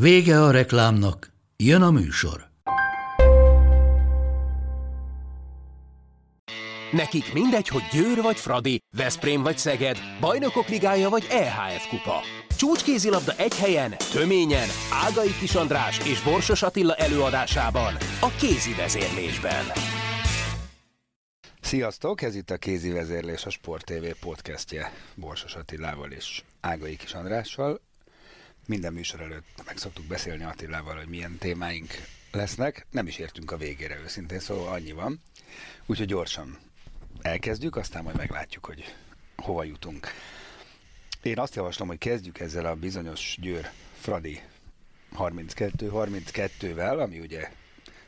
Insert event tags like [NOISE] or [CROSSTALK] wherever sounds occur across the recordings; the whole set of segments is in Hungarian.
Vége a reklámnak, jön a műsor. Nekik mindegy, hogy Győr vagy Fradi, Veszprém vagy Szeged, Bajnokok Ligája vagy EHF Kupa. Csúcskézilabda egy helyen, töményen, Ágai Kis András és Borsos Attila előadásában, a kézi vezérlésben. Sziasztok, ez itt a Kézi Vezérlés, a Sport TV podcastje Borsos Attilával és Ágai Kis Andrással. Minden műsor előtt meg szoktuk beszélni Attilával, hogy milyen témáink lesznek. Nem is értünk a végére őszintén, szóval annyi van. Úgyhogy gyorsan elkezdjük, aztán majd meglátjuk, hogy hova jutunk. Én azt javaslom, hogy kezdjük ezzel a bizonyos Győr Fradi 32-32-vel, ami ugye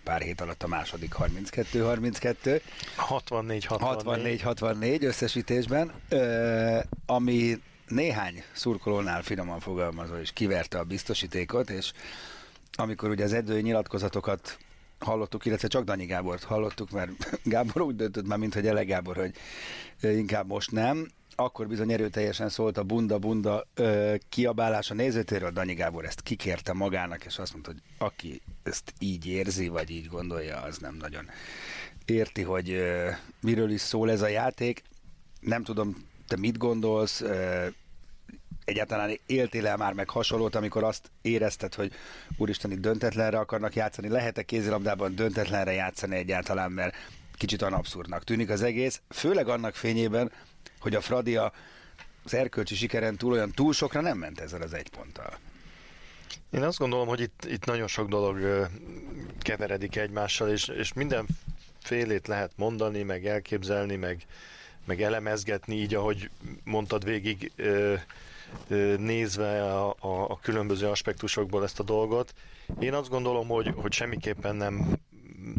pár hét alatt a második 32-32. 64-64. 64-64 összesítésben, ö, ami néhány szurkolónál finoman fogalmazva is kiverte a biztosítékot, és amikor ugye az edzői nyilatkozatokat hallottuk, illetve csak Danyi Gábort hallottuk, mert [LAUGHS] Gábor úgy döntött már, mint hogy Ele Gábor, hogy inkább most nem. Akkor bizony erőteljesen szólt a bunda-bunda ö, kiabálás a nézőtéről. Danyi Gábor ezt kikérte magának, és azt mondta, hogy aki ezt így érzi, vagy így gondolja, az nem nagyon érti, hogy ö, miről is szól ez a játék. Nem tudom, te mit gondolsz, egyáltalán éltél el már meg hasonlót, amikor azt érezted, hogy úristen, itt döntetlenre akarnak játszani, lehet-e kézilabdában döntetlenre játszani egyáltalán, mert kicsit olyan abszurdnak tűnik az egész, főleg annak fényében, hogy a Fradia az erkölcsi sikeren túl olyan túl sokra nem ment ezzel az egy ponttal. Én azt gondolom, hogy itt, itt nagyon sok dolog keveredik egymással, és, és mindenfélét lehet mondani, meg elképzelni, meg, meg elemezgetni, így ahogy mondtad végig, nézve a, a, a különböző aspektusokból ezt a dolgot. Én azt gondolom, hogy, hogy semmiképpen nem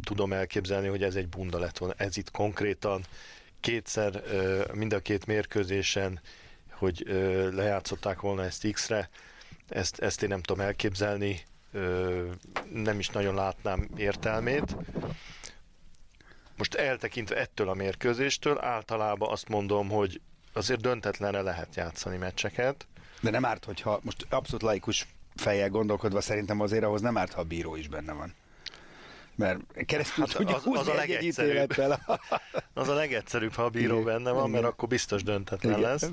tudom elképzelni, hogy ez egy bunda lett volna. Ez itt konkrétan kétszer, mind a két mérkőzésen, hogy lejátszották volna ezt X-re, ezt, ezt én nem tudom elképzelni, nem is nagyon látnám értelmét. Most eltekintve ettől a mérkőzéstől, általában azt mondom, hogy azért döntetlenre lehet játszani meccseket. De nem árt, hogyha most abszolút laikus fejjel gondolkodva szerintem azért ahhoz nem árt, ha a bíró is benne van. Mert keresztül hát tudjuk az, az a legegyszerűbb. [LAUGHS] az a legegyszerűbb, ha a bíró Igen. benne van, mert akkor biztos döntetlen Igen. lesz.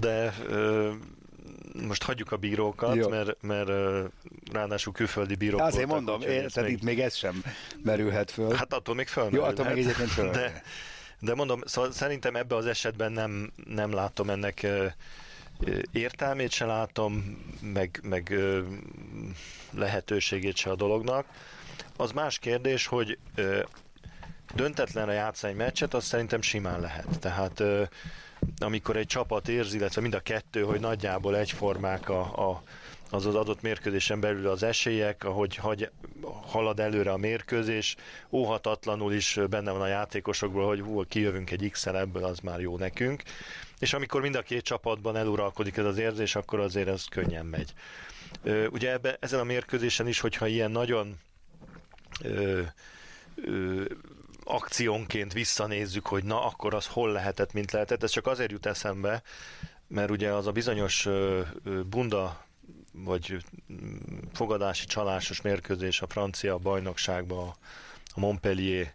De ö, most hagyjuk a bírókat, Jó. mert, mert ráadásul külföldi bírók Azért voltak, mondom, én, tehát még... itt még ez sem merülhet föl. Hát attól még fölmerülhet. Jó, attól még egyébként fölmerülhet. De, de mondom, szóval szerintem ebbe az esetben nem, nem látom ennek értelmét se látom, meg, meg lehetőségét se a dolognak. Az más kérdés, hogy döntetlenre játszani egy meccset, az szerintem simán lehet. Tehát amikor egy csapat érzi, illetve mind a kettő, hogy nagyjából egyformák a, a az az adott mérkőzésen belül az esélyek, ahogy hagy, halad előre a mérkőzés, óhatatlanul is benne van a játékosokból, hogy hú, kijövünk egy x ebből, az már jó nekünk. És amikor mind a két csapatban eluralkodik ez az érzés, akkor azért ez könnyen megy. Ugye ebbe, ezen a mérkőzésen is, hogyha ilyen nagyon ö, ö, akciónként visszanézzük, hogy na, akkor az hol lehetett, mint lehetett. Ez csak azért jut eszembe, mert ugye az a bizonyos bunda vagy fogadási csalásos mérkőzés a francia bajnokságban a Montpellier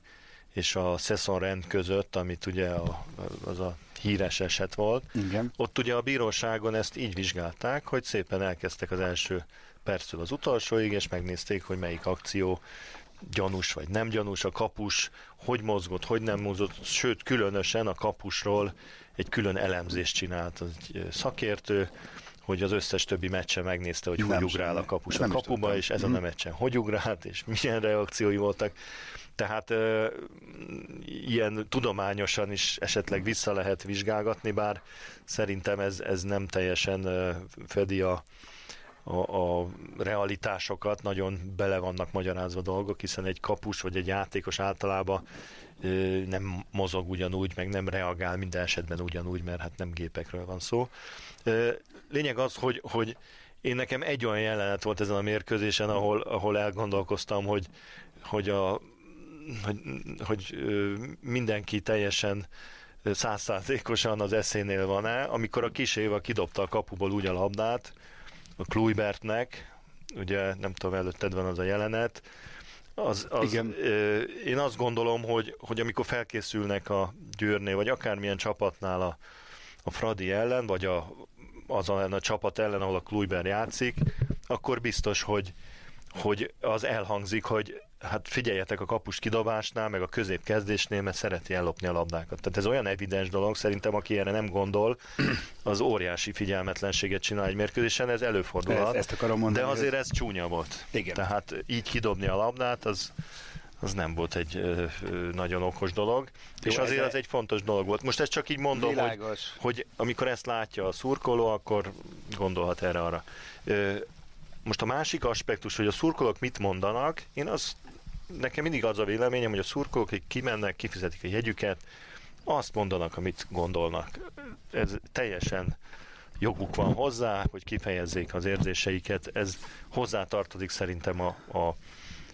és a Cesson rend között, amit ugye a, az a híres eset volt. Igen. Ott ugye a bíróságon ezt így vizsgálták, hogy szépen elkezdtek az első perctől az utolsóig, és megnézték, hogy melyik akció gyanús vagy nem gyanús, a kapus hogy mozgott, hogy nem mozgott, sőt különösen a kapusról egy külön elemzést csinált egy szakértő, hogy az összes többi meccse megnézte, hogy hogy ugrál a kapus a kapuba, és ezen a mhm. meccsen hogy ugrált, és milyen reakciói voltak. Tehát ö, ilyen tudományosan is esetleg vissza lehet vizsgálgatni, bár szerintem ez, ez nem teljesen ö, fedi a, a, a realitásokat, nagyon bele vannak magyarázva dolgok, hiszen egy kapus vagy egy játékos általában nem mozog ugyanúgy, meg nem reagál minden esetben ugyanúgy, mert hát nem gépekről van szó. Lényeg az, hogy, hogy én nekem egy olyan jelenet volt ezen a mérkőzésen, ahol, ahol elgondolkoztam, hogy, hogy, a, hogy, hogy mindenki teljesen százszázalékosan az eszénél van-e, amikor a kis Éva kidobta a kapuból úgy a labdát, a Kluibertnek, ugye nem tudom, előtted van az a jelenet, az, az, Igen. Ö, én azt gondolom, hogy, hogy amikor felkészülnek a Győrnél, vagy akármilyen csapatnál a, a Fradi ellen, vagy a, az a, a csapat ellen, ahol a Kluiber játszik, akkor biztos, hogy, hogy az elhangzik, hogy hát figyeljetek a kapus kidobásnál, meg a középkezdésnél, mert szereti ellopni a labdákat. Tehát ez olyan evidens dolog, szerintem aki erre nem gondol, az óriási figyelmetlenséget csinál egy mérkőzésen, ez előfordulhat. Ezt, ezt akarom mondani. De azért ez csúnya volt. Igen. Tehát így kidobni a labdát, az, az nem volt egy ö, ö, nagyon okos dolog, Jó, és azért ez egy fontos dolog volt. Most ezt csak így mondom, hogy, hogy amikor ezt látja a szurkoló, akkor gondolhat erre arra. Ö, most a másik aspektus, hogy a szurkolók mit mondanak, én az nekem mindig az a véleményem, hogy a szurkolók, akik kimennek, kifizetik a jegyüket, azt mondanak, amit gondolnak. Ez teljesen joguk van hozzá, hogy kifejezzék az érzéseiket. Ez hozzátartozik szerintem a, a,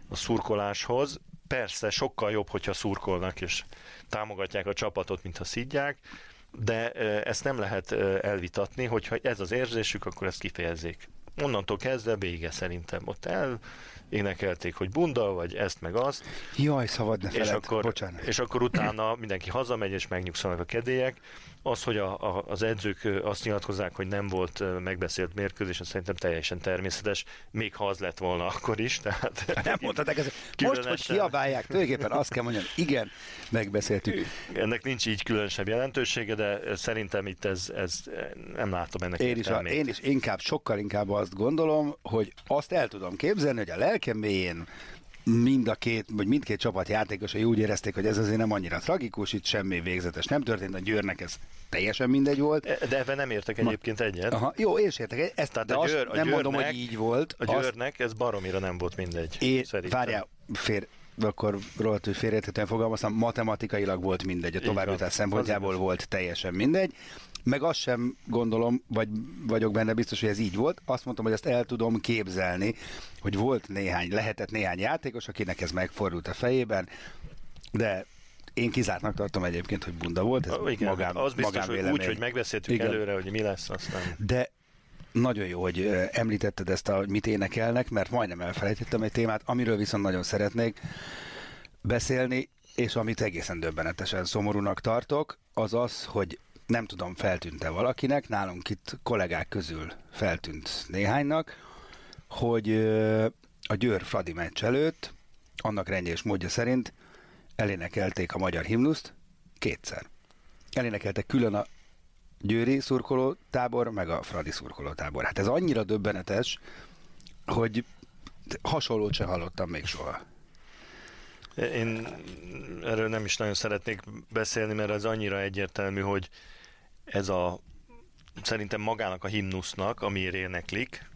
a szurkoláshoz. Persze sokkal jobb, hogyha szurkolnak és támogatják a csapatot, mint ha szidják, de ezt nem lehet elvitatni, hogyha ez az érzésük, akkor ezt kifejezzék. Onnantól kezdve vége szerintem. Ott el énekelték, hogy bunda, vagy ezt meg azt. Jaj, szabad ne feled. és akkor, Bocsánat. És akkor utána mindenki hazamegy, és megnyugszanak a kedélyek. Az, hogy a, a, az edzők azt nyilatkozzák, hogy nem volt megbeszélt mérkőzés, az szerintem teljesen természetes, még ha az lett volna akkor is. Tehát [LAUGHS] nem mondhatok ezt. Most, hogy kiabálják, tulajdonképpen azt kell mondjam, igen, megbeszéltük. Ennek nincs így különösebb jelentősége, de szerintem itt ez, ez nem látom ennek én is, a, én is inkább, sokkal inkább azt gondolom, hogy azt el tudom képzelni, hogy a lelkem mélyén mind a két, vagy mindkét csapat játékosai úgy érezték, hogy ez azért nem annyira tragikus, itt semmi végzetes nem történt, a Győrnek ez teljesen mindegy volt. De ebben nem értek egyébként egyet. Aha, jó, én is értek. Ezt, Tehát de a győr, a nem győrnek, mondom, hogy így volt. A Győrnek azt... ez baromira nem volt mindegy. É, várjál, fér, akkor rohadt, hogy félreérthetően fogalmaztam, matematikailag volt mindegy, a továbbjutás szempontjából volt teljesen mindegy. Meg azt sem gondolom, vagy vagyok benne biztos, hogy ez így volt. Azt mondtam, hogy ezt el tudom képzelni, hogy volt néhány, lehetett néhány játékos, akinek ez megfordult a fejében, de én kizártnak tartom egyébként, hogy bunda volt. Ez Igen, magán, az biztos, hogy úgy, hogy megbeszéltük Igen. előre, hogy mi lesz, aztán... De nagyon jó, hogy említetted ezt, a, mit énekelnek, mert majdnem elfelejtettem egy témát, amiről viszont nagyon szeretnék beszélni, és amit egészen döbbenetesen szomorúnak tartok, az az, hogy nem tudom, feltűnt-e valakinek, nálunk itt kollégák közül feltűnt néhánynak, hogy a Győr Fradi meccs előtt, annak rendje és módja szerint elénekelték a magyar himnuszt kétszer. Elénekeltek külön a győri szurkoló tábor, meg a Fradi szurkoló tábor. Hát ez annyira döbbenetes, hogy hasonlót sem hallottam még soha. Én erről nem is nagyon szeretnék beszélni, mert ez annyira egyértelmű, hogy ez a szerintem magának a himnusznak, amiért éneklik,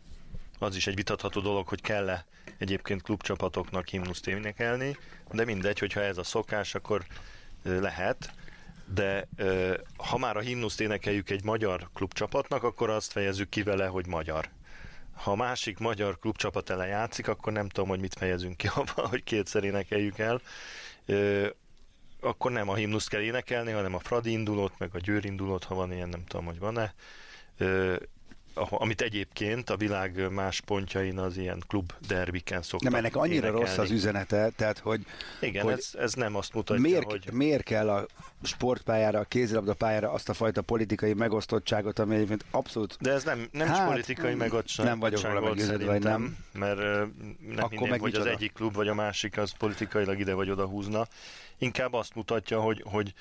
az is egy vitatható dolog, hogy kell-e egyébként klubcsapatoknak himnuszt énekelni, de mindegy, hogyha ez a szokás, akkor lehet, de ha már a himnuszt énekeljük egy magyar klubcsapatnak, akkor azt fejezzük ki vele, hogy magyar. Ha a másik magyar klubcsapat ellen játszik, akkor nem tudom, hogy mit fejezünk ki abban, hogy kétszer énekeljük el akkor nem a himnuszt kell énekelni, hanem a Fradi indulót, meg a Győr indulót, ha van ilyen, nem tudom, hogy van-e. Amit egyébként a világ más pontjain az ilyen klub derbiken szoktak Nem, ennek annyira énekelni. rossz az üzenete, tehát hogy... Igen, hogy ez, ez nem azt mutatja, miért, hogy... Miért kell a sportpályára, a kézilabda pályára azt a fajta politikai megosztottságot, ami egyébként abszolút... De ez nem, nem hát, is politikai megosztottság. Nem vagyok róla meggyőződve, vagy nem. Mert nem Akkor hinném, hogy az egyik klub vagy a másik az politikailag ide vagy oda húzna inkább azt mutatja, hogy, hogy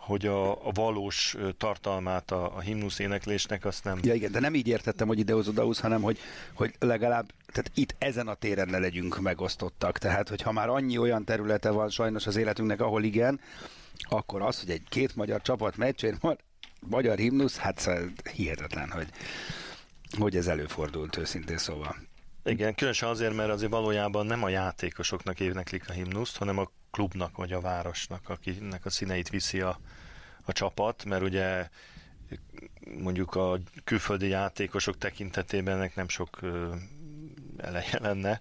hogy a, a valós tartalmát a, a himnusz éneklésnek azt nem... Ja igen, de nem így értettem, hogy ide oda hanem hogy, hogy legalább tehát itt ezen a téren ne legyünk megosztottak. Tehát, hogy ha már annyi olyan területe van sajnos az életünknek, ahol igen, akkor az, hogy egy két magyar csapat meccsén van magyar himnusz, hát szóval hihetetlen, hogy hogy ez előfordult őszintén szóval. Igen, különösen azért, mert azért valójában nem a játékosoknak éneklik a himnuszt, hanem a klubnak vagy a városnak, akinek a színeit viszi a, a csapat, mert ugye mondjuk a külföldi játékosok tekintetében ennek nem sok eleje lenne,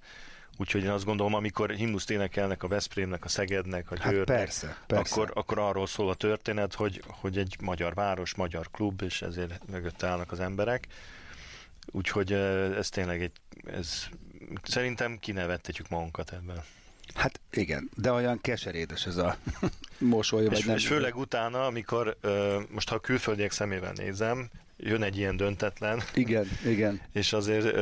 Úgyhogy én azt gondolom, amikor himnuszt énekelnek a Veszprémnek, a Szegednek, a hát Győrnek, hát persze, persze. Akkor, akkor arról szól a történet, hogy, hogy egy magyar város, magyar klub, és ezért mögött állnak az emberek. Úgyhogy ez tényleg egy, ez, szerintem kinevettetjük magunkat ebben. Hát igen, de olyan keserédes ez a [LAUGHS] mosoly, vagy és, nem. És főleg utána, amikor most ha a külföldiek szemével nézem, jön egy ilyen döntetlen. Igen, igen. [LAUGHS] És azért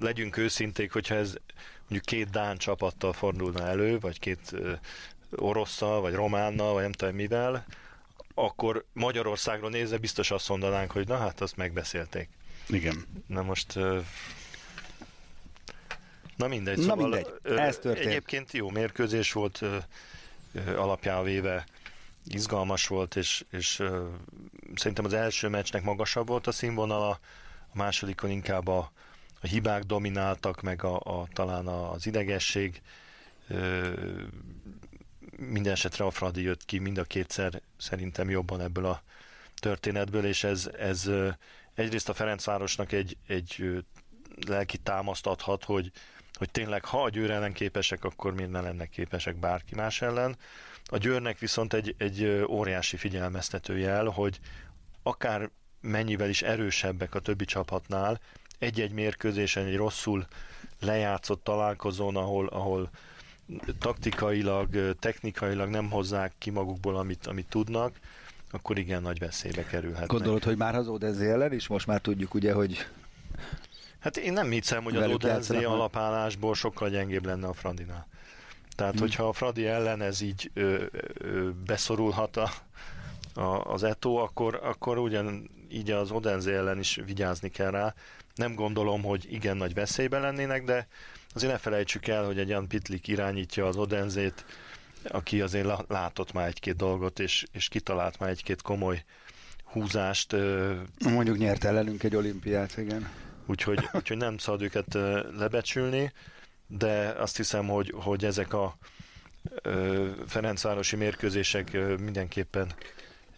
legyünk őszinték, hogyha ez mondjuk két Dán csapattal fordulna elő, vagy két orosszal, vagy románnal, vagy nem tudom mivel, akkor Magyarországról nézve biztos azt mondanánk, hogy na hát azt megbeszélték. Igen. Na most Na mindegy. Na szóval, mindegy, ez történt. Egyébként jó mérkőzés volt, alapjával véve izgalmas volt, és, és szerintem az első meccsnek magasabb volt a színvonala, a másodikon inkább a, a hibák domináltak, meg a, a talán az idegesség. Minden esetre a Fradi jött ki mind a kétszer szerintem jobban ebből a történetből, és ez, ez egyrészt a Ferencvárosnak egy, egy lelki támaszt adhat, hogy, hogy tényleg ha a Győr ellen képesek, akkor miért ne lennek képesek bárki más ellen. A Győrnek viszont egy, egy óriási figyelmeztető jel, hogy akár mennyivel is erősebbek a többi csapatnál, egy-egy mérkőzésen, egy rosszul lejátszott találkozón, ahol, ahol taktikailag, technikailag nem hozzák ki magukból, amit, amit tudnak, akkor igen nagy veszélybe kerülhetnek. Gondolod, hogy már az Odezé ellen is? Most már tudjuk ugye, hogy Hát én nem hiszem, hogy az Odezé alapállásból sokkal gyengébb lenne a Fradinál. Tehát, hmm. hogyha a Fradi ellen ez így ö, ö, beszorulhat a, a, az Eto, akkor, akkor ugyan így az Odense ellen is vigyázni kell rá. Nem gondolom, hogy igen nagy veszélyben lennének, de azért ne felejtsük el, hogy egy Jan Pitlik irányítja az Odenzét, aki azért látott már egy-két dolgot, és, és kitalált már egy-két komoly húzást. Mondjuk nyert ellenünk egy olimpiát, igen. Úgyhogy, [LAUGHS] úgyhogy nem szabad őket lebecsülni, de azt hiszem, hogy, hogy ezek a Ferencvárosi mérkőzések mindenképpen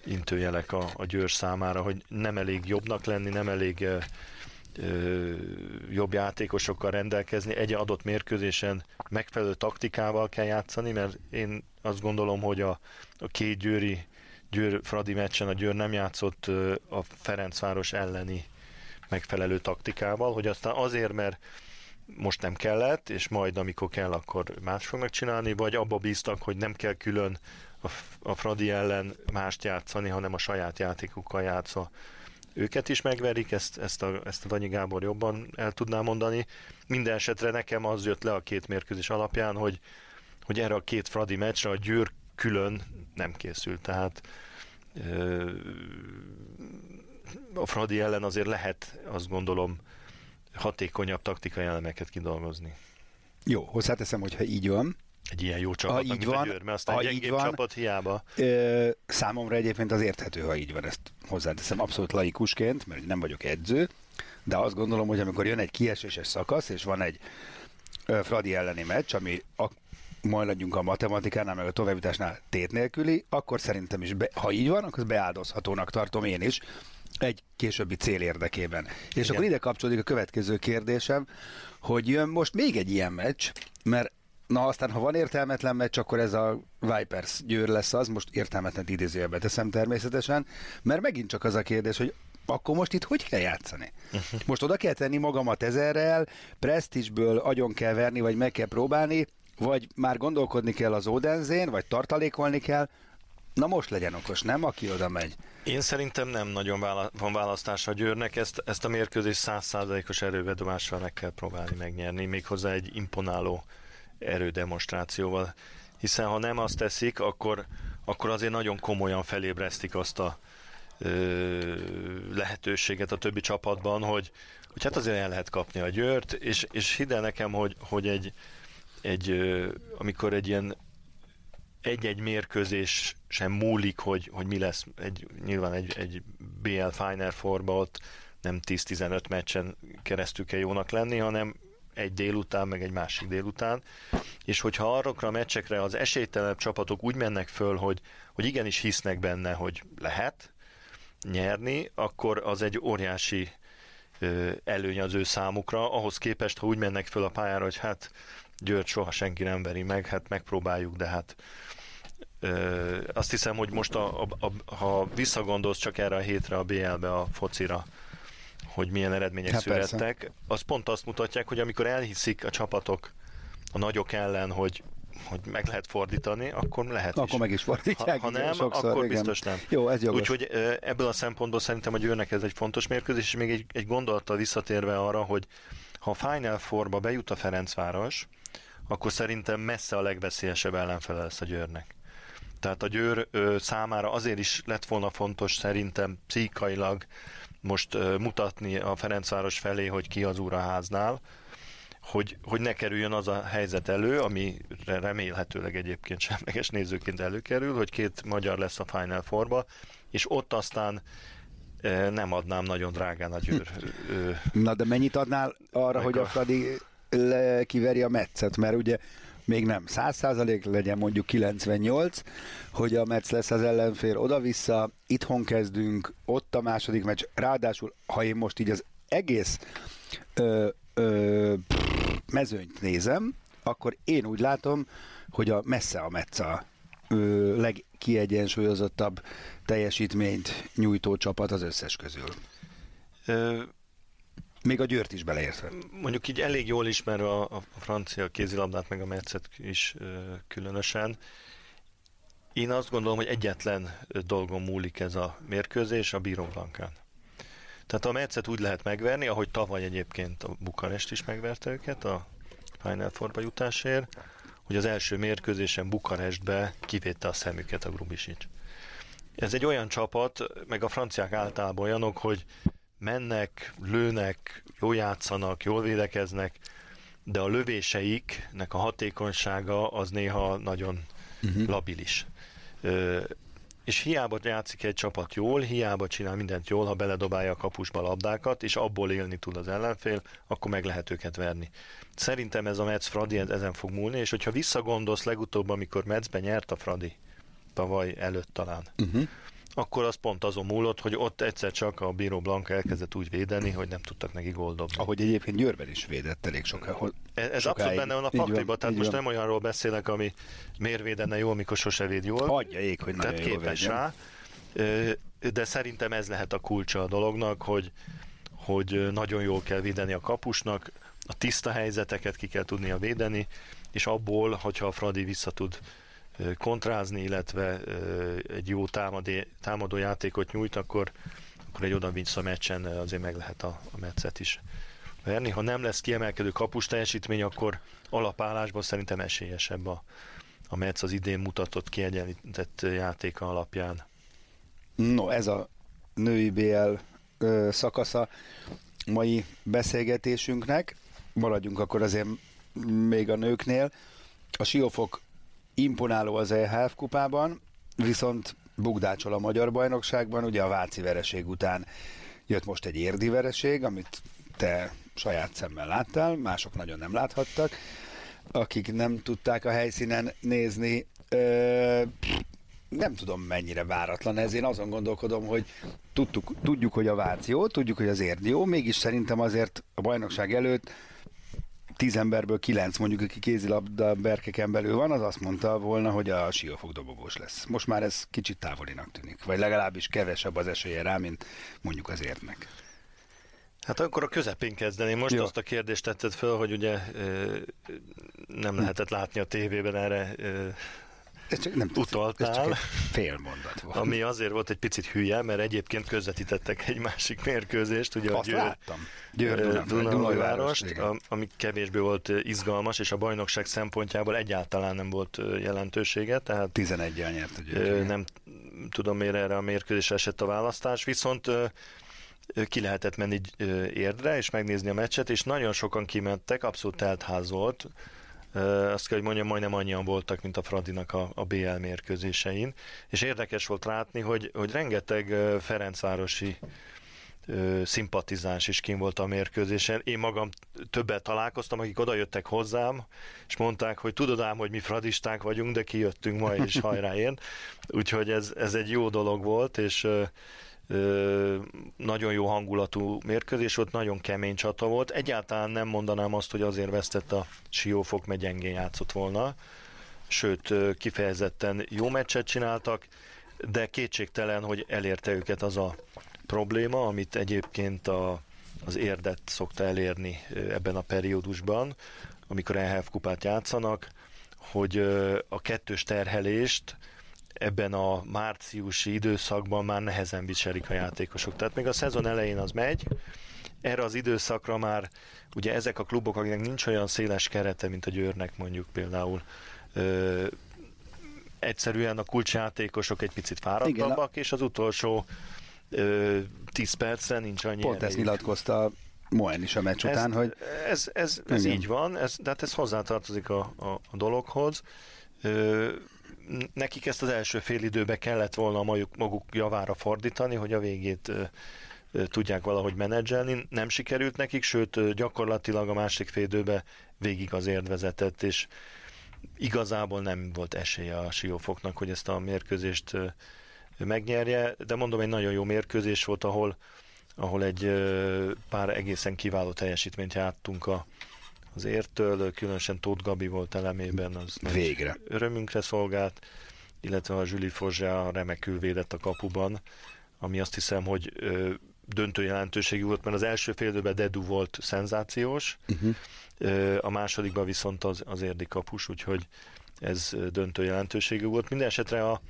intőjelek a, a Győr számára, hogy nem elég jobbnak lenni, nem elég ö, ö, jobb játékosokkal rendelkezni. Egy adott mérkőzésen megfelelő taktikával kell játszani, mert én azt gondolom, hogy a, a két győri Győr-Fradi meccsen a Győr nem játszott a Ferencváros elleni megfelelő taktikával, hogy aztán azért, mert most nem kellett, és majd amikor kell, akkor más fognak csinálni, vagy abba bíztak, hogy nem kell külön a, Fradi ellen mást játszani, hanem a saját játékukkal játszva őket is megverik, ezt, ezt, a, ezt a Danyi Gábor jobban el tudná mondani. Minden esetre nekem az jött le a két mérkőzés alapján, hogy, hogy erre a két Fradi meccsre a Győr külön nem készült, tehát ö, a Fradi ellen azért lehet, azt gondolom, hatékonyabb taktikai elemeket kidolgozni. Jó, hozzáteszem, hogyha így van, egy ilyen jó csapat, ha így van, Győr, mert aztán ha így van, csapat hiába. Ö, számomra egyébként az érthető, ha így van, ezt hozzáteszem abszolút laikusként, mert nem vagyok edző, de azt gondolom, hogy amikor jön egy kieséses szakasz, és van egy ö, Fradi elleni meccs, ami a, legyünk a matematikánál, meg a továbbításnál tét nélküli, akkor szerintem is, be, ha így van, akkor beáldozhatónak tartom én is, egy későbbi cél érdekében. És Igen. akkor ide kapcsolódik a következő kérdésem, hogy jön most még egy ilyen meccs, mert Na aztán, ha van értelmetlen meccs, akkor ez a Vipers győr lesz az, most értelmetlen idézőjelbe teszem természetesen, mert megint csak az a kérdés, hogy akkor most itt hogy kell játszani? Uh-huh. Most oda kell tenni magamat ezerrel, presztisből agyon kell verni, vagy meg kell próbálni, vagy már gondolkodni kell az Odenzén, vagy tartalékolni kell, Na most legyen okos, nem? Aki oda megy. Én szerintem nem nagyon van választás a Győrnek, ezt, ezt a mérkőzést százszázalékos erővedomással meg kell próbálni megnyerni, méghozzá egy imponáló erődemonstrációval. Hiszen ha nem azt teszik, akkor, akkor azért nagyon komolyan felébresztik azt a ö, lehetőséget a többi csapatban, hogy, hogy hát azért el lehet kapni a Győrt, és, és hidd el nekem, hogy, hogy egy, egy amikor egy ilyen egy-egy mérkőzés sem múlik, hogy, hogy mi lesz egy, nyilván egy, egy BL Final Fourba ott nem 10-15 meccsen keresztül kell jónak lenni, hanem egy délután, meg egy másik délután, és hogyha arra a meccsekre az esélytelenebb csapatok úgy mennek föl, hogy, hogy igenis hisznek benne, hogy lehet nyerni, akkor az egy óriási előny az ő számukra, ahhoz képest, ha úgy mennek föl a pályára, hogy hát Győr soha senki nem veri meg, hát megpróbáljuk, de hát ö, azt hiszem, hogy most a, a, a, ha visszagondolsz csak erre a hétre a BL-be, a focira, hogy milyen eredmények hát születtek, persze. az pont azt mutatják, hogy amikor elhiszik a csapatok a nagyok ellen, hogy hogy meg lehet fordítani, akkor lehet Akkor is. meg is fordítják. Ha, ha nem, sokszor, akkor igen. biztos nem. Jó, ez jogos. Úgyhogy ebből a szempontból szerintem a Győrnek ez egy fontos mérkőzés, és még egy, egy gondolattal visszatérve arra, hogy ha a Final Four-ba bejut a Ferencváros, akkor szerintem messze a legveszélyesebb ellenfele lesz a Győrnek. Tehát a Győr ö, számára azért is lett volna fontos szerintem pszichailag most ö, mutatni a Ferencváros felé, hogy ki az úr a háznál, hogy, hogy ne kerüljön az a helyzet elő, ami remélhetőleg egyébként semleges nézőként előkerül, hogy két magyar lesz a Final Four-ba, és ott aztán nem adnám nagyon drágán a győr. Na de mennyit adnál arra, hogy a, a Fradi kiveri a meccet, mert ugye még nem 100% legyen mondjuk 98, hogy a Metsz lesz az ellenfél oda-vissza, itthon kezdünk, ott a második meccs, ráadásul, ha én most így az egész ö, ö, mezőnyt nézem, akkor én úgy látom, hogy a messze a Metsz a ö, legkiegyensúlyozottabb teljesítményt nyújtó csapat az összes közül. Ö, még a Győrt is beleértve. Mondjuk így elég jól ismerve a, a francia kézilabdát, meg a Metszet is különösen. Én azt gondolom, hogy egyetlen dolgon múlik ez a mérkőzés, a Bíró Blankán. Tehát a Metszet úgy lehet megverni, ahogy tavaly egyébként a Bukarest is megverte őket a Final Four jutásért, hogy az első mérkőzésen Bukarestbe kivétte a szemüket a Grubisics. Ez egy olyan csapat, meg a franciák általában olyanok, hogy mennek, lőnek, jól játszanak, jól védekeznek, de a lövéseiknek a hatékonysága az néha nagyon uh-huh. labilis. Ö, és hiába játszik egy csapat jól, hiába csinál mindent jól, ha beledobálja a kapusba labdákat, és abból élni tud az ellenfél, akkor meg lehet őket verni. Szerintem ez a Metz Fradi ezen fog múlni, és hogyha visszagondolsz legutóbb, amikor Metzben nyert a Fradi, tavaly előtt talán, uh-huh akkor az pont azon múlott, hogy ott egyszer csak a Bíró Blanka elkezdett úgy védeni, hogy nem tudtak neki góldobni. Ahogy egyébként Győrben is védett elég sokáig. Ez, ez abszolút benne van a pakliba, tehát most van. nem olyanról beszélek, ami miért védene jól, mikor sose véd jól. Adja ég, hogy Tehát képes rá. De szerintem ez lehet a kulcsa a dolognak, hogy, hogy nagyon jól kell védeni a kapusnak, a tiszta helyzeteket ki kell tudnia védeni, és abból, hogyha a Fradi vissza tud kontrázni, illetve egy jó támadé, támadó játékot nyújt, akkor, akkor egy oda-vissza meccsen azért meg lehet a, a meccet is verni. Ha nem lesz kiemelkedő kapus teljesítmény, akkor alapállásban szerintem esélyesebb a, a Metsz az idén mutatott kiegyenlített játéka alapján. No, ez a női BL ö, szakasza mai beszélgetésünknek. Maradjunk akkor azért még a nőknél. A Siófok imponáló az EHF kupában, viszont bugdácsol a magyar bajnokságban, ugye a Váci vereség után jött most egy érdi vereség, amit te saját szemmel láttál, mások nagyon nem láthattak, akik nem tudták a helyszínen nézni, ö, nem tudom mennyire váratlan ez, én azon gondolkodom, hogy tudtuk, tudjuk, hogy a Váci jó, tudjuk, hogy az érdi jó, mégis szerintem azért a bajnokság előtt tíz emberből kilenc mondjuk, aki kézilabda berkeken belül van, az azt mondta volna, hogy a siófok dobogós lesz. Most már ez kicsit távolinak tűnik, vagy legalábbis kevesebb az esélye rá, mint mondjuk az értnek. Hát akkor a közepén kezdeném. Most Jó. azt a kérdést tetted föl, hogy ugye nem lehetett látni a tévében erre ez csak nem utaltál. Ez csak fél mondat volt. Ami azért volt egy picit hülye, mert egyébként közvetítettek egy másik mérkőzést, ugye Azt a Győr, láttam. Győr Dunajvárost, ami kevésbé volt izgalmas, és a bajnokság szempontjából egyáltalán nem volt jelentősége. Tehát 11-el nyert a Győr. Nem tudom, miért erre a mérkőzésre esett a választás, viszont ki lehetett menni érdre, és megnézni a meccset, és nagyon sokan kimentek, abszolút teltház volt, azt kell, hogy mondjam, majdnem annyian voltak, mint a Fradinak a, a BL mérkőzésein, és érdekes volt látni, hogy, hogy rengeteg Ferencvárosi szimpatizáns is kim volt a mérkőzésen. Én magam többet találkoztam, akik oda jöttek hozzám, és mondták, hogy tudod ám, hogy mi fradisták vagyunk, de kijöttünk ma, és hajrá én. Úgyhogy ez, ez egy jó dolog volt, és nagyon jó hangulatú mérkőzés volt, nagyon kemény csata volt. Egyáltalán nem mondanám azt, hogy azért vesztett a Siófok, mert gyengén játszott volna. Sőt, kifejezetten jó meccset csináltak, de kétségtelen, hogy elérte őket az a probléma, amit egyébként a, az érdet szokta elérni ebben a periódusban, amikor EHF kupát játszanak, hogy a kettős terhelést ebben a márciusi időszakban már nehezen viselik a játékosok. Tehát még a szezon elején az megy, erre az időszakra már ugye ezek a klubok, akiknek nincs olyan széles kerete, mint a Győrnek mondjuk például, ö, egyszerűen a kulcsjátékosok egy picit fáradtabbak, Igen, és az utolsó ö, 10 percen nincs annyi Pont ezt nyilatkozta Moen is a meccs ez, után, hogy... Ez, ez, ez így van, ez, de hát ez hozzátartozik a, a, a dologhoz. Ö, nekik ezt az első fél időbe kellett volna maguk, maguk javára fordítani, hogy a végét tudják valahogy menedzselni. Nem sikerült nekik, sőt gyakorlatilag a másik fél időbe végig az vezetett, és igazából nem volt esélye a Siófoknak, hogy ezt a mérkőzést megnyerje, de mondom, egy nagyon jó mérkőzés volt, ahol, ahol egy pár egészen kiváló teljesítményt jártunk a, az értől, különösen Tóth Gabi volt elemében, az Végre. örömünkre szolgált, illetve a Zsüli Forzsá remekül védett a kapuban, ami azt hiszem, hogy döntő jelentőségű volt, mert az első fél időben Dedu volt szenzációs, uh-huh. a másodikban viszont az, az érdi kapus, úgyhogy ez döntő jelentőségű volt. Minden esetre a,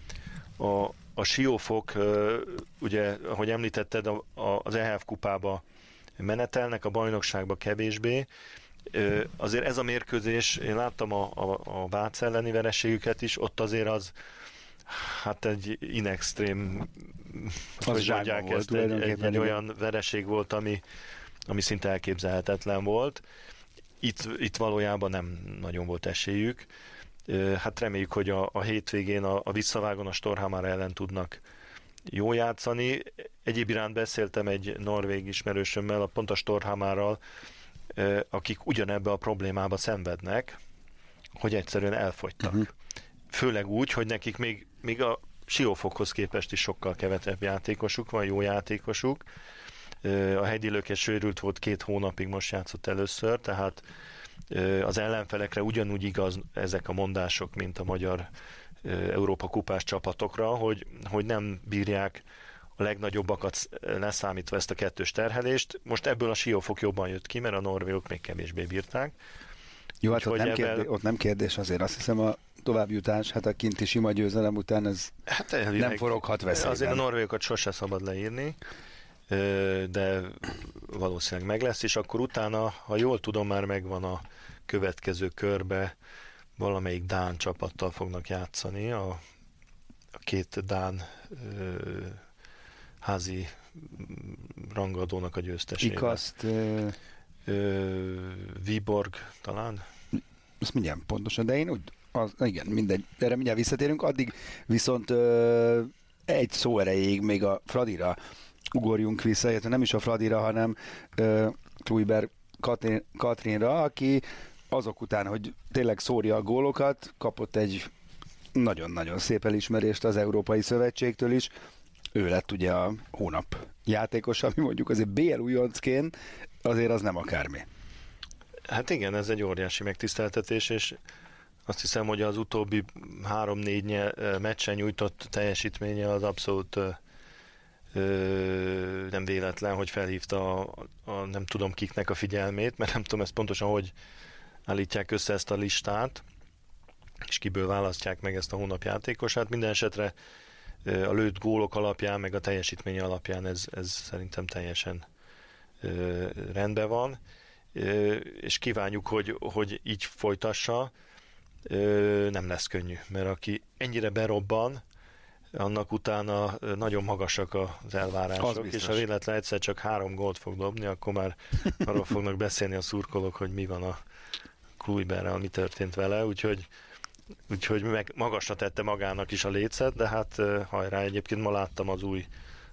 a, a Siófok, ugye, ahogy említetted, a, a, az EHF kupába menetelnek, a bajnokságba kevésbé. Azért ez a mérkőzés, én láttam a, a, a Vác elleni vereségüket is, ott azért az hát egy in extrém, hogy mondják ezt, egy, egy, egy olyan vereség volt, ami, ami szinte elképzelhetetlen volt. Itt, itt valójában nem nagyon volt esélyük. Hát reméljük, hogy a, a hétvégén a, a visszavágon a Storhamára ellen tudnak jó játszani. Egyéb iránt beszéltem egy norvég ismerősömmel, a pont a Storhamárral, akik ugyanebbe a problémába szenvednek, hogy egyszerűen elfogytak. Uh-huh. Főleg úgy, hogy nekik még, még a Siófokhoz képest is sokkal kevesebb játékosuk van, jó játékosuk. A hegyi löke sőrült volt két hónapig, most játszott először, tehát az ellenfelekre ugyanúgy igaz ezek a mondások, mint a magyar Európa kupás csapatokra, hogy, hogy nem bírják a legnagyobbakat leszámítva ezt a kettős terhelést. Most ebből a siófok jobban jött ki, mert a norvégok még kevésbé bírták. Jó, hát ott nem, ebben... kérdés, ott nem kérdés azért. Azt hiszem a továbbjutás, hát a kinti sima győzelem után ez hát elvileg, nem foroghat veszélyben. Azért a norvégokat sose szabad leírni de valószínűleg meg lesz, és akkor utána, ha jól tudom, már megvan a következő körbe, valamelyik Dán csapattal fognak játszani, a, a két Dán házi rangadónak a győztesével. Ikaszt... Ö... Ö, Viborg talán? Ezt mindjárt pontosan, de én úgy, az, igen, mindegy, erre mindjárt visszatérünk, addig viszont ö, egy szó erejéig még a Fradira ugorjunk vissza, illetve nem is a Fradira, hanem ö, Kluiber Katrin, Katrinra, aki azok után, hogy tényleg szórja a gólokat, kapott egy nagyon-nagyon szép elismerést az Európai Szövetségtől is. Ő lett ugye a hónap játékos, ami mondjuk azért BL újoncként azért az nem akármi. Hát igen, ez egy óriási megtiszteltetés, és azt hiszem, hogy az utóbbi három-négy meccsen nyújtott teljesítménye az abszolút ö, nem véletlen, hogy felhívta a, a, nem tudom kiknek a figyelmét, mert nem tudom ezt pontosan, hogy állítják össze ezt a listát, és kiből választják meg ezt a hónap játékosát. Minden esetre a lőtt gólok alapján, meg a teljesítmény alapján ez, ez szerintem teljesen rendben van, és kívánjuk, hogy, hogy így folytassa, nem lesz könnyű, mert aki ennyire berobban, annak utána nagyon magasak az elvárások, és ha véletlen egyszer csak három gólt fog dobni, akkor már arról fognak beszélni a szurkolók, hogy mi van a Kluiberrel, mi történt vele, úgyhogy úgyhogy meg magasra tette magának is a lécet, de hát hajrá, egyébként ma láttam az új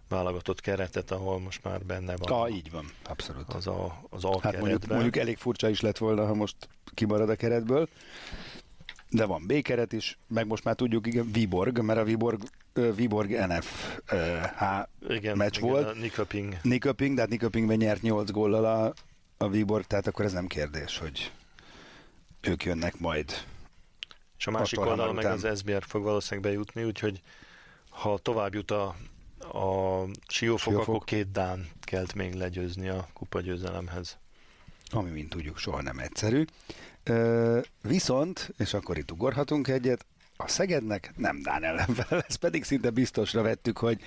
válogatott keretet, ahol most már benne van. Ah, így van, abszolút. Az a, az a hát mondjuk, mondjuk elég furcsa is lett volna, ha most kimarad a keretből. De van B-keret is, meg most már tudjuk, igen, Viborg, mert a Viborg, uh, Viborg NF uh, igen, meccs igen, volt. Niköping. Niköping, de hát Niköpingben nyert 8 góllal a, a Viborg, tehát akkor ez nem kérdés, hogy ők jönnek majd. És a másik oldalon meg az SBR fog valószínűleg bejutni, úgyhogy ha tovább jut a, a siófok, siófok, akkor két Dán kelt még legyőzni a kupagyőzelemhez. Ami, mint tudjuk, soha nem egyszerű. Ö, viszont, és akkor itt ugorhatunk egyet, a Szegednek nem Dán ellenfel lesz, pedig szinte biztosra vettük, hogy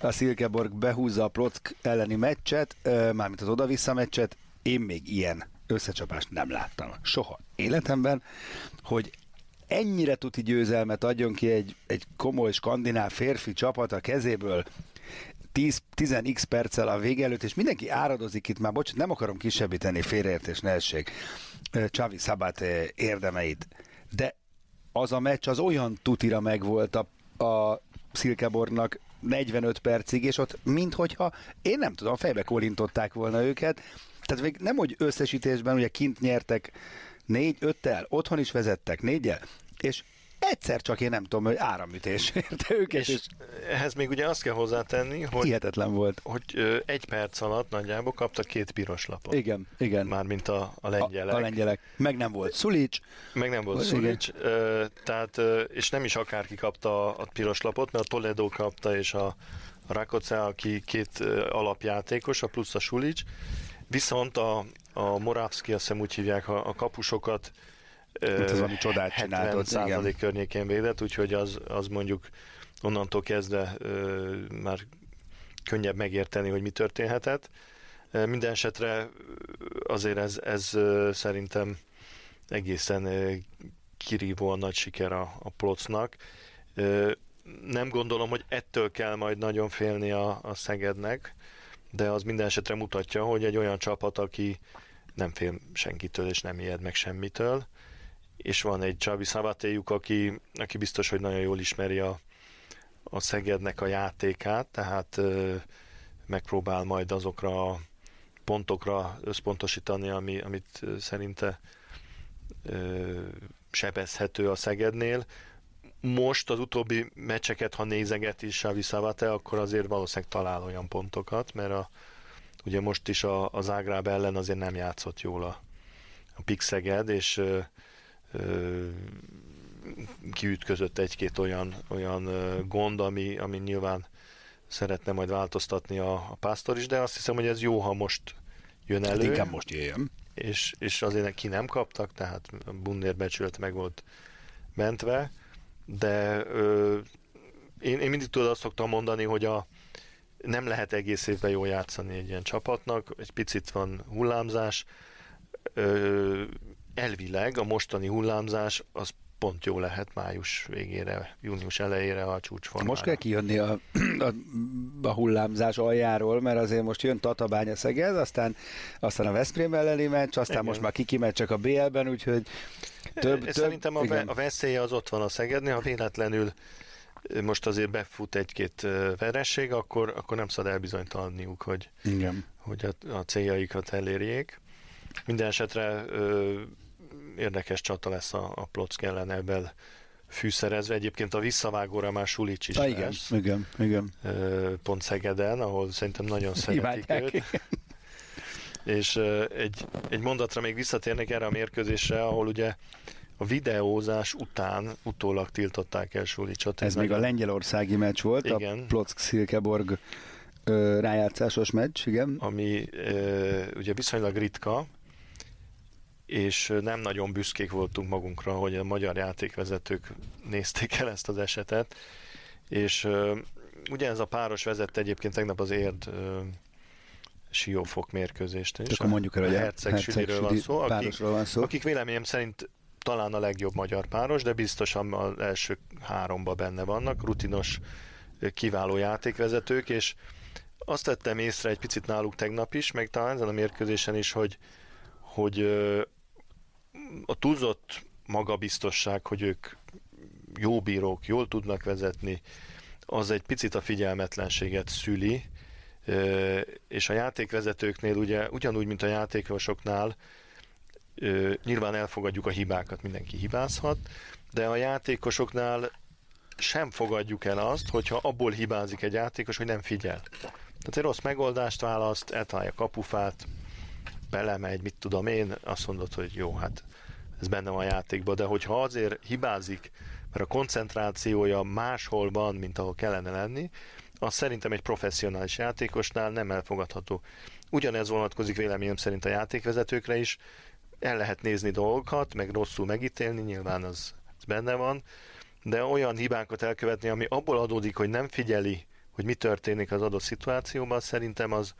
a Szilkeborg behúzza a Plock elleni meccset, mármint az oda-vissza meccset, én még ilyen összecsapást nem láttam soha életemben, hogy ennyire tuti győzelmet adjon ki egy, egy komoly skandináv férfi csapat a kezéből 10-x perccel a vége előtt, és mindenki áradozik itt már, bocsánat, nem akarom kisebbíteni félreértés nehesség Csavi Szabát érdemeit, de az a meccs az olyan tutira megvolt a, a Szilkebornak 45 percig, és ott minthogyha, én nem tudom, fejbe kolintották volna őket, tehát még nem, hogy összesítésben ugye kint nyertek négy, öttel, otthon is vezettek négyel, és egyszer csak én nem tudom, hogy áramütés [LAUGHS] érte őket. És, és ehhez még ugye azt kell hozzátenni, hogy, hihetetlen volt. hogy ö, egy perc alatt nagyjából kaptak két piros lapot. Igen, igen. Mármint a, a lengyelek. A, a lengyelek. Meg nem volt Szulics. Meg nem volt Szulics. Ö, tehát, ö, és nem is akárki kapta a piros lapot, mert a Toledo kapta, és a, a Rakoce, aki két alapjátékos, a plusz a Sulics. Viszont a, a Moravski, azt hiszem úgy hívják a, a kapusokat, Hát ez valami csodát csináltott, igen. környékén védett, úgyhogy az, az mondjuk onnantól kezdve ö, már könnyebb megérteni, hogy mi történhetett. Minden esetre azért ez, ez szerintem egészen kirívóan nagy siker a, a Plocnak. Nem gondolom, hogy ettől kell majd nagyon félni a, a Szegednek, de az minden esetre mutatja, hogy egy olyan csapat, aki nem fél senkitől és nem ijed meg semmitől, és van egy Csabi Szavatéjuk, aki, aki biztos, hogy nagyon jól ismeri a, a Szegednek a játékát, tehát ö, megpróbál majd azokra a pontokra összpontosítani, ami, amit szerinte ö, sebezhető a Szegednél. Most az utóbbi meccseket, ha nézeget is Xavi Szavate, akkor azért valószínűleg talál olyan pontokat, mert a, ugye most is a, az Ágráb ellen azért nem játszott jól a, a Pixeged, és ö, kiütközött egy-két olyan, olyan gond, ami, ami nyilván szeretne majd változtatni a, a pásztor is, de azt hiszem, hogy ez jó, ha most jön elő. Hát inkább most jöjjön. És, és azért ki nem kaptak, tehát Bunnér becsület meg volt mentve, de ö, én, én mindig tudod azt szoktam mondani, hogy a, nem lehet egész évben jól játszani egy ilyen csapatnak, egy picit van hullámzás, ö, elvileg a mostani hullámzás az pont jó lehet május végére, június elejére a csúcsformára. Most kell kijönni a, a, a hullámzás aljáról, mert azért most jön Tatabánya Szeged, aztán, aztán a Veszprém elleni meccs, aztán igen. most már kiki csak a BL-ben, úgyhogy több, több Szerintem a, igen. a veszélye az ott van a Szegednél, ha véletlenül most azért befut egy-két veresség, akkor, akkor nem szabad elbizonytalanniuk, hogy, igen. hogy a, a céljaikat elérjék. Minden esetre ö, érdekes csata lesz a, a Plock ellen ebben fűszerezve. Egyébként a visszavágóra már Sulics is ah, igen, lesz. igen, igen. Pont Szegeden, ahol szerintem nagyon [LAUGHS] szeretik őt. És egy, egy mondatra még visszatérnek erre a mérkőzésre, ahol ugye a videózás után utólag tiltották el Sulicsot. Ez, Ez még a lengyelországi meccs volt, igen. a Plock Szilkeborg rájátszásos meccs, igen. Ami ö, ugye viszonylag ritka, és nem nagyon büszkék voltunk magunkra, hogy a magyar játékvezetők nézték el ezt az esetet, és uh, ugyanez a páros vezette egyébként tegnap az érd siófok mérkőzést is. Akkor mondjuk el, hogy a Herceg, Herceg van szó, akik, van szó, akik véleményem szerint talán a legjobb magyar páros, de biztosan az első háromba benne vannak, rutinos, kiváló játékvezetők, és azt tettem észre egy picit náluk tegnap is, meg talán ezen a mérkőzésen is, hogy, hogy a túlzott magabiztosság, hogy ők jó bírók, jól tudnak vezetni, az egy picit a figyelmetlenséget szüli, és a játékvezetőknél ugye ugyanúgy, mint a játékosoknál, nyilván elfogadjuk a hibákat, mindenki hibázhat, de a játékosoknál sem fogadjuk el azt, hogyha abból hibázik egy játékos, hogy nem figyel. Tehát egy rossz megoldást választ, eltalálja kapufát, belemegy, mit tudom én, azt mondod, hogy jó, hát ez benne van a játékban, de hogyha azért hibázik, mert a koncentrációja máshol van, mint ahol kellene lenni, az szerintem egy professzionális játékosnál nem elfogadható. Ugyanez vonatkozik véleményem szerint a játékvezetőkre is, el lehet nézni dolgokat, meg rosszul megítélni, nyilván az, az benne van, de olyan hibákat elkövetni, ami abból adódik, hogy nem figyeli, hogy mi történik az adott szituációban, szerintem az,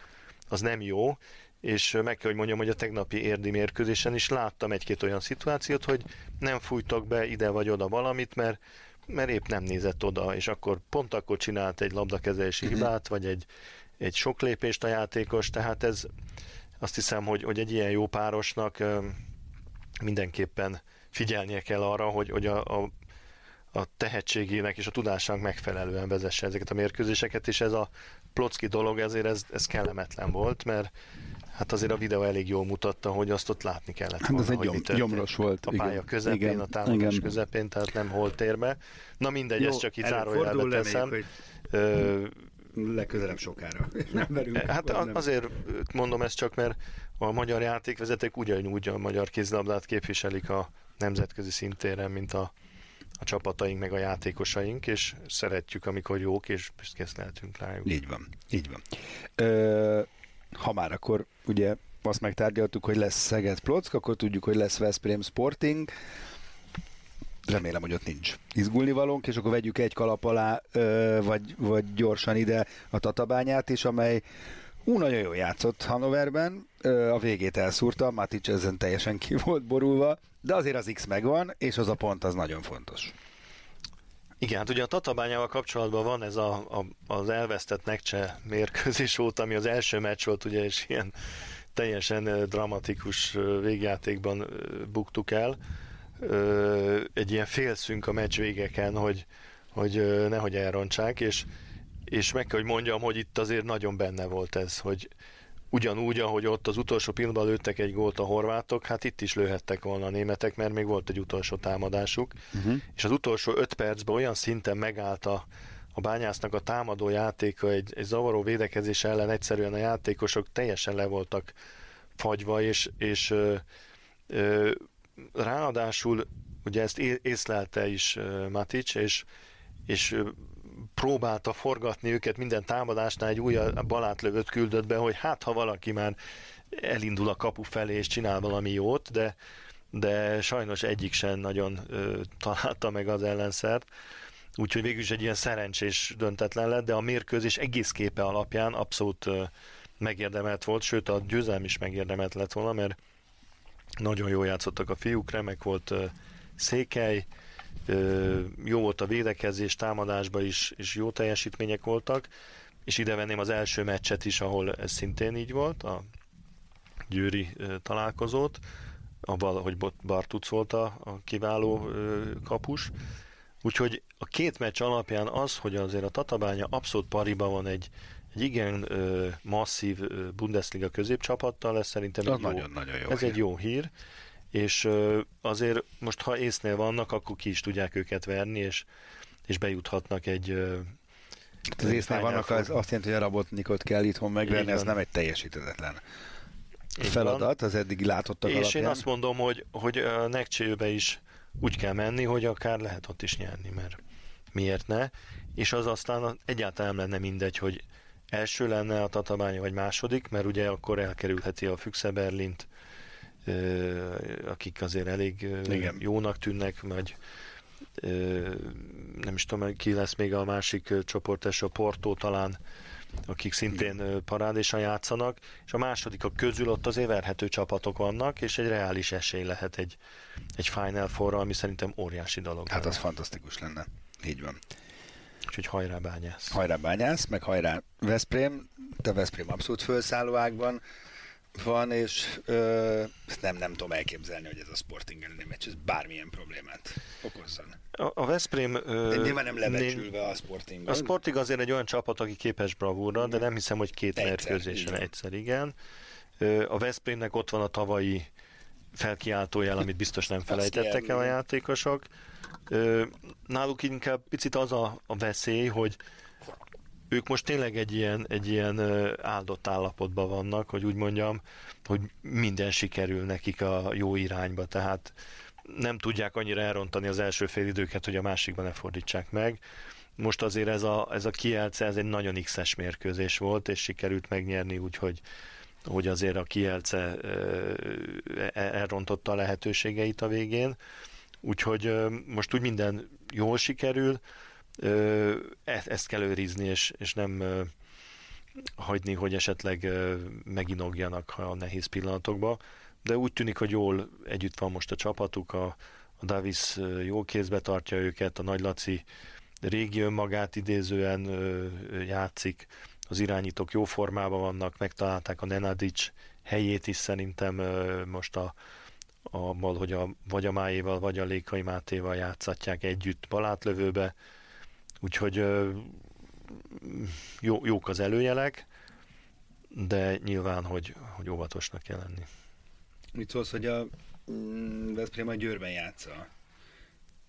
az nem jó, és meg kell, hogy mondjam, hogy a tegnapi érdi mérkőzésen is láttam egy-két olyan szituációt, hogy nem fújtak be ide vagy oda valamit, mert, mert épp nem nézett oda, és akkor pont akkor csinált egy labdakezelési uh-huh. hibát, vagy egy, egy sok lépést a játékos, tehát ez azt hiszem, hogy, hogy egy ilyen jó párosnak mindenképpen figyelnie kell arra, hogy, hogy a, a a tehetségének és a tudásának megfelelően vezesse ezeket a mérkőzéseket, és ez a plocki dolog ezért ez, ez kellemetlen volt, mert hát azért a videó elég jól mutatta, hogy azt ott látni kellett hát volna, ez egy gyom, gyomros volt. A pálya igen, közepén, igen, a támadás igen. közepén, tehát nem hol térbe. Na mindegy, Jó, ezt csak itt zárójelbe teszem. Hogy... Ö, legközelebb sokára. [LAUGHS] Nem verünk, hát nem. azért mondom ezt csak, mert a magyar játékvezetek ugyanúgy a magyar kézilabdát képviselik a nemzetközi szintéren, mint a a csapataink, meg a játékosaink, és szeretjük, amikor jók, és büszkész lehetünk rájuk. Így van, így van. Ö, ha már akkor ugye azt megtárgyaltuk, hogy lesz Szeged Plock, akkor tudjuk, hogy lesz Veszprém Sporting. Remélem, hogy ott nincs izgulni valónk, és akkor vegyük egy kalap alá, vagy, vagy gyorsan ide a Tatabányát is, amely Ú, nagyon jól játszott Hanoverben, a végét elszúrta, Matic ezen teljesen ki volt borulva, de azért az X megvan, és az a pont az nagyon fontos. Igen, hát ugye a Tatabányával kapcsolatban van ez a, a, az elvesztett Nekcse mérkőzés óta, ami az első meccs volt, ugye, és ilyen teljesen dramatikus végjátékban buktuk el. Egy ilyen félszünk a meccs végeken, hogy, hogy nehogy elrontsák, és és meg kell, hogy mondjam, hogy itt azért nagyon benne volt ez, hogy ugyanúgy, ahogy ott az utolsó pillanatban lőttek egy gólt a horvátok, hát itt is lőhettek volna a németek, mert még volt egy utolsó támadásuk, uh-huh. és az utolsó öt percben olyan szinten megállt a, a bányásznak a támadó játéka, egy, egy zavaró védekezés ellen egyszerűen a játékosok teljesen le voltak fagyva, és, és ö, ö, ráadásul ugye ezt észlelte is Matic, és, és próbálta forgatni őket minden támadásnál, egy új balátlövőt küldött be, hogy hát ha valaki már elindul a kapu felé és csinál valami jót, de, de sajnos egyik sem nagyon ö, találta meg az ellenszert. Úgyhogy végül is egy ilyen szerencsés döntetlen lett, de a mérkőzés egész képe alapján abszolút ö, megérdemelt volt, sőt a győzelm is megérdemelt lett volna, mert nagyon jól játszottak a fiúk, remek volt ö, Székely, jó volt a védekezés, támadásban is, és jó teljesítmények voltak, és ide venném az első meccset is, ahol ez szintén így volt, a győri találkozót, abban, hogy Bartuc volt a, a kiváló kapus. Úgyhogy a két meccs alapján az, hogy azért a Tatabánya abszolút pariba van egy, egy igen ö, masszív Bundesliga középcsapattal, ez szerintem egy nagyon, jó, nagyon jó ez hír. egy jó hír és azért most ha észnél vannak, akkor ki is tudják őket verni, és, és bejuthatnak egy Hát az észnél vannak, az azt jelenti, hogy a Rabotnikot kell itthon megverni, ez nem egy teljesíthetetlen feladat, az eddigi látottak És alapján. én azt mondom, hogy, hogy a Nekcsőbe is úgy kell menni, hogy akár lehet ott is nyerni, mert miért ne? És az aztán egyáltalán lenne mindegy, hogy első lenne a Tatabánya, vagy második, mert ugye akkor elkerülheti a Füchse Berlint, akik azért elég Igen. jónak tűnnek, vagy nem is tudom, ki lesz még a másik csoportes, a Porto talán, akik szintén parádésan játszanak, és a másodikok közül ott azért verhető csapatok vannak, és egy reális esély lehet egy, egy Final four ami szerintem óriási dolog. Hát az fantasztikus lenne. Így van. Úgyhogy hajrá bányász. Hajrá bányász, meg hajrá Veszprém, de Veszprém abszolút felszálló ágban van, és ö, nem, nem tudom elképzelni, hogy ez a Sporting elleni meccs ez bármilyen problémát okozzon. A, a Veszprém... De nyilván nem lebecsülve a Sporting. A Sporting azért egy olyan csapat, aki képes bravúra, de nem hiszem, hogy két Egyszer, mérkőzésen igen. egyszer, igen. Ö, A Veszprémnek ott van a tavalyi felkiáltójel, amit biztos nem felejtettek el a játékosok. Ö, Náluk inkább picit az a, a veszély, hogy ők most tényleg egy ilyen, egy ilyen áldott állapotban vannak, hogy úgy mondjam, hogy minden sikerül nekik a jó irányba, tehát nem tudják annyira elrontani az első fél időket, hogy a másikban ne fordítsák meg. Most azért ez a, ez a Kielce, ez egy nagyon X-es mérkőzés volt, és sikerült megnyerni, úgyhogy hogy azért a Kielce e- elrontotta a lehetőségeit a végén. Úgyhogy most úgy minden jól sikerül, e- ezt kell őrizni, és, és nem hagyni, hogy esetleg meginogjanak a nehéz pillanatokba. De úgy tűnik, hogy jól együtt van most a csapatuk, a, a Davis jó kézbe tartja őket, a Nagy Laci régi önmagát idézően játszik, az irányítók jó formában vannak, megtalálták a Nenadic helyét is szerintem most a, a, hogy a, vagy a Máéval, vagy a Lékai Mátéval játszatják együtt balátlövőbe, úgyhogy jó, jók az előjelek, de nyilván, hogy, hogy óvatosnak kell lenni. Mit szólsz, hogy a mm, Veszprém a Győrben játsza a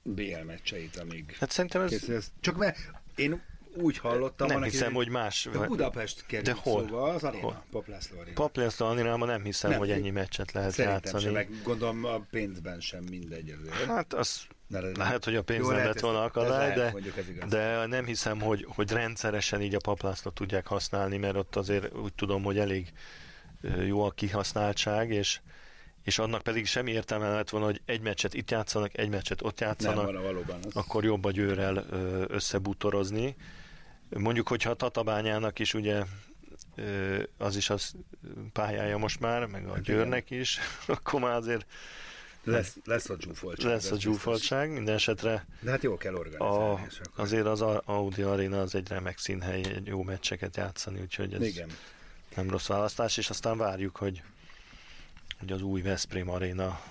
BL meccseit, amíg Hát szerintem ez készül. ez- Csak mert én úgy hallottam, nem hiszem, aki- hogy más. de Budapest került De hol? szóba, az aréna, Hol? Paplászló aréna. Paplászló Aninában nem hiszem, Nem, hogy ennyi meccset lehet Szerintem játszani. sem, meg gondolom a pénzben sem mindegy azért. Hát az Ne le- lehet, hogy a pénz Jó, nem lett volna akadály, de, de nem hiszem, hogy, hogy rendszeresen így a paplászlót tudják használni, mert ott azért úgy tudom, hogy elég jó a kihasználtság, és, és annak pedig semmi értelme lett volna, hogy egy meccset itt játszanak, egy meccset ott Nem, játszanak, van valóban. Az... akkor jobb a győrrel összebútorozni. Mondjuk, hogyha a Tatabányának is ugye az is az pályája most már, meg a Hát győrnek is, [LAUGHS] akkor már azért Lesz, lesz a zsúfoltság. lesz a zsúfoltság, minden esetre De hát jól kell a, organizálni. és akkor... azért az a- Audi Arena az egy remek színhely, egy jó meccseket játszani, úgyhogy ez Igen. nem rossz választás, és aztán várjuk, hogy, hogy az új Veszprém Arena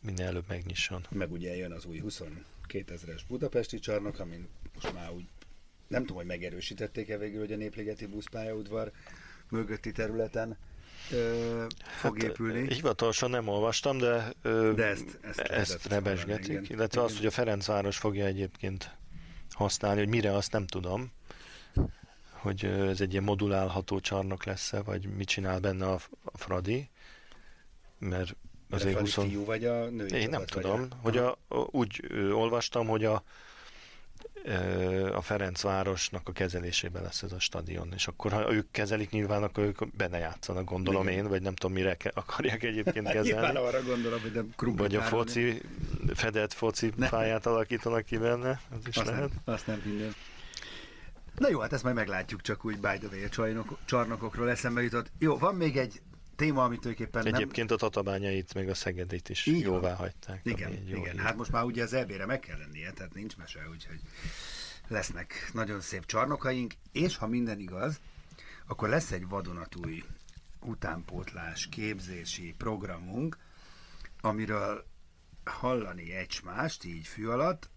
minél előbb megnyisson. Meg ugye jön az új 22 ezeres budapesti csarnok, amin most már úgy nem tudom, hogy megerősítették-e végül, hogy a Népligeti buszpályaudvar mögötti területen ö, fog épülni. Hivatalosan nem olvastam, de, ö, De ezt- ezt ezt rebesgetik, igen. illetve Igen. azt, hogy a Ferencváros fogja egyébként használni, hogy mire, azt nem tudom, hogy ez egy ilyen modulálható csarnok lesz-e, vagy mit csinál benne a, a Fradi, mert Azért azért 20... fiú vagy a női Én nem csapat, vagy tudom, hogy a, a, úgy ö, olvastam, hogy a, a Ferencvárosnak a kezelésében lesz ez a stadion, és akkor ha ők kezelik, nyilván akkor ők benne játszanak, gondolom Igen. én, vagy nem tudom, mire ke- akarják egyébként Hát [LAUGHS] Nyilván kezelni. arra gondolom, hogy nem krumpli Vagy a foci, fedett foci Ne. pályát alakítanak ki benne, az is Azt lehet. nem, azt nem minden. Na jó, hát ezt majd meglátjuk, csak úgy by the way, a csarnok, csarnokokról eszembe jutott. Jó, van még egy téma, amit tulajdonképpen nem... Egyébként a tatabányait, meg a Szegedit is Így jóvá van. hagyták. Igen, jó igen. hír. Hát most már ugye az EB-re meg kell lennie, tehát nincs mese, úgyhogy lesznek nagyon szép csarnokaink, és ha minden igaz, akkor lesz egy vadonatúj utánpótlás, képzési programunk, amiről hallani egymást, így fű alatt,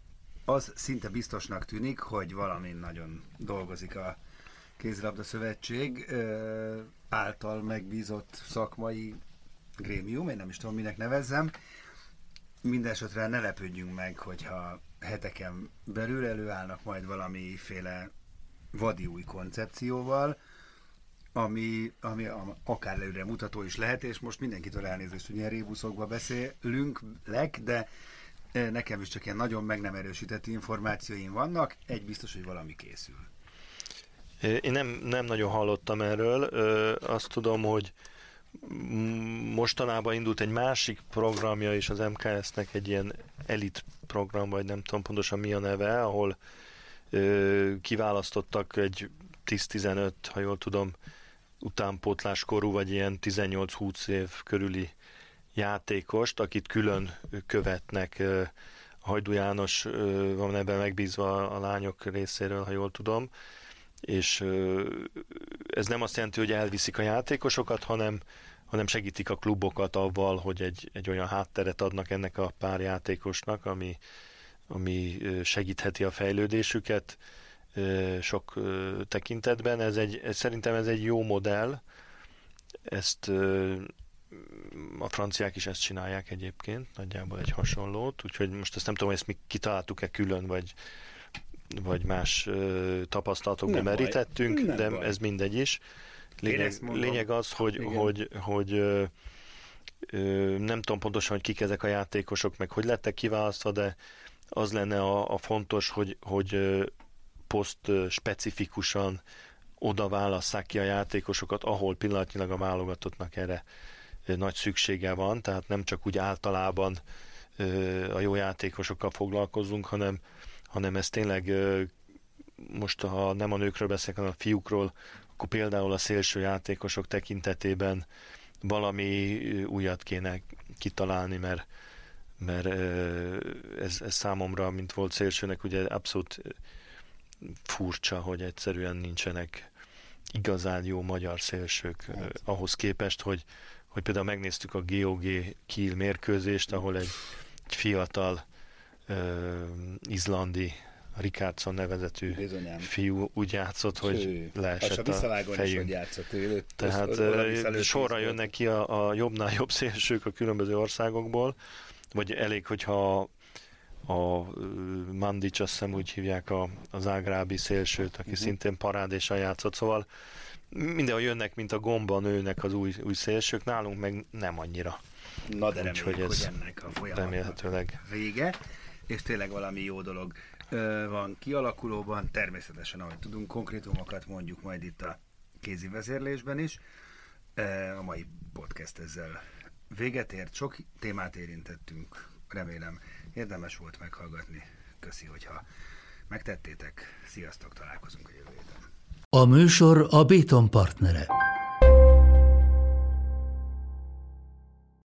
az szinte biztosnak tűnik, hogy valamin nagyon dolgozik a Kézilabda Szövetség által megbízott szakmai grémium, én nem is tudom, minek nevezzem. Mindenesetre ne lepődjünk meg, hogyha heteken belül előállnak majd valamiféle vadi új koncepcióval, ami, ami akár előre mutató is lehet, és most mindenkitől elnézést, hogy ilyen rébuszokba beszélünk, lek, de nekem is csak ilyen nagyon meg nem erősített információim vannak, egy biztos, hogy valami készül. Én nem, nem nagyon hallottam erről. Azt tudom, hogy mostanában indult egy másik programja is az MKS-nek, egy ilyen elit program, vagy nem tudom pontosan mi a neve, ahol kiválasztottak egy 10-15, ha jól tudom, utánpótláskorú, vagy ilyen 18-20 év körüli játékost, akit külön követnek. Ö, Hajdú János van ebben megbízva a lányok részéről, ha jól tudom és ez nem azt jelenti, hogy elviszik a játékosokat, hanem, hanem segítik a klubokat avval, hogy egy, egy olyan hátteret adnak ennek a pár játékosnak, ami, ami segítheti a fejlődésüket sok tekintetben. Ez egy, szerintem ez egy jó modell, ezt a franciák is ezt csinálják egyébként, nagyjából egy hasonlót, úgyhogy most ezt nem tudom, hogy ezt mi kitaláltuk-e külön, vagy, vagy más tapasztalatokból merítettünk, baj. de baj. ez mindegy is. Lényeg, lényeg az, hogy, Igen. hogy, hogy ö, ö, nem tudom pontosan, hogy kik ezek a játékosok, meg hogy lettek kiválasztva, de az lenne a, a fontos, hogy, hogy poszt specifikusan oda válasszák ki a játékosokat, ahol pillanatnyilag a válogatottnak erre nagy szüksége van, tehát nem csak úgy általában a jó játékosokkal foglalkozunk, hanem, hanem ez tényleg most, ha nem a nőkről beszélek, hanem a fiúkról, akkor például a szélső játékosok tekintetében valami újat kéne kitalálni, mert, mert ez, ez számomra, mint volt szélsőnek, ugye abszolút furcsa, hogy egyszerűen nincsenek igazán jó magyar szélsők hát. ahhoz képest, hogy, hogy például megnéztük a GOG Kiel mérkőzést, ahol egy, egy fiatal uh, izlandi Rikárdson nevezetű Bizonyám. fiú úgy játszott, hogy Hű. leesett a, a fejünk. Is, hogy játszott ő. Tehát az, sorra jönnek ki a, a jobbnál jobb szélsők a különböző országokból, vagy elég, hogyha a Mandic, azt hiszem úgy hívják a, az ágrábi szélsőt, aki uh-huh. szintén parádésan játszott, szóval mindenhol jönnek, mint a gomba nőnek az új, új szélsők, nálunk meg nem annyira. Na de reméljük, hogy, ez hogy ennek a remélhetőleg vége, és tényleg valami jó dolog van kialakulóban, természetesen, ahogy tudunk, konkrétumokat mondjuk majd itt a kézi vezérlésben is. A mai podcast ezzel véget ért, sok témát érintettünk, remélem érdemes volt meghallgatni. Köszi, hogyha megtettétek. Sziasztok, találkozunk a jövő héten. A műsor a Béton partnere.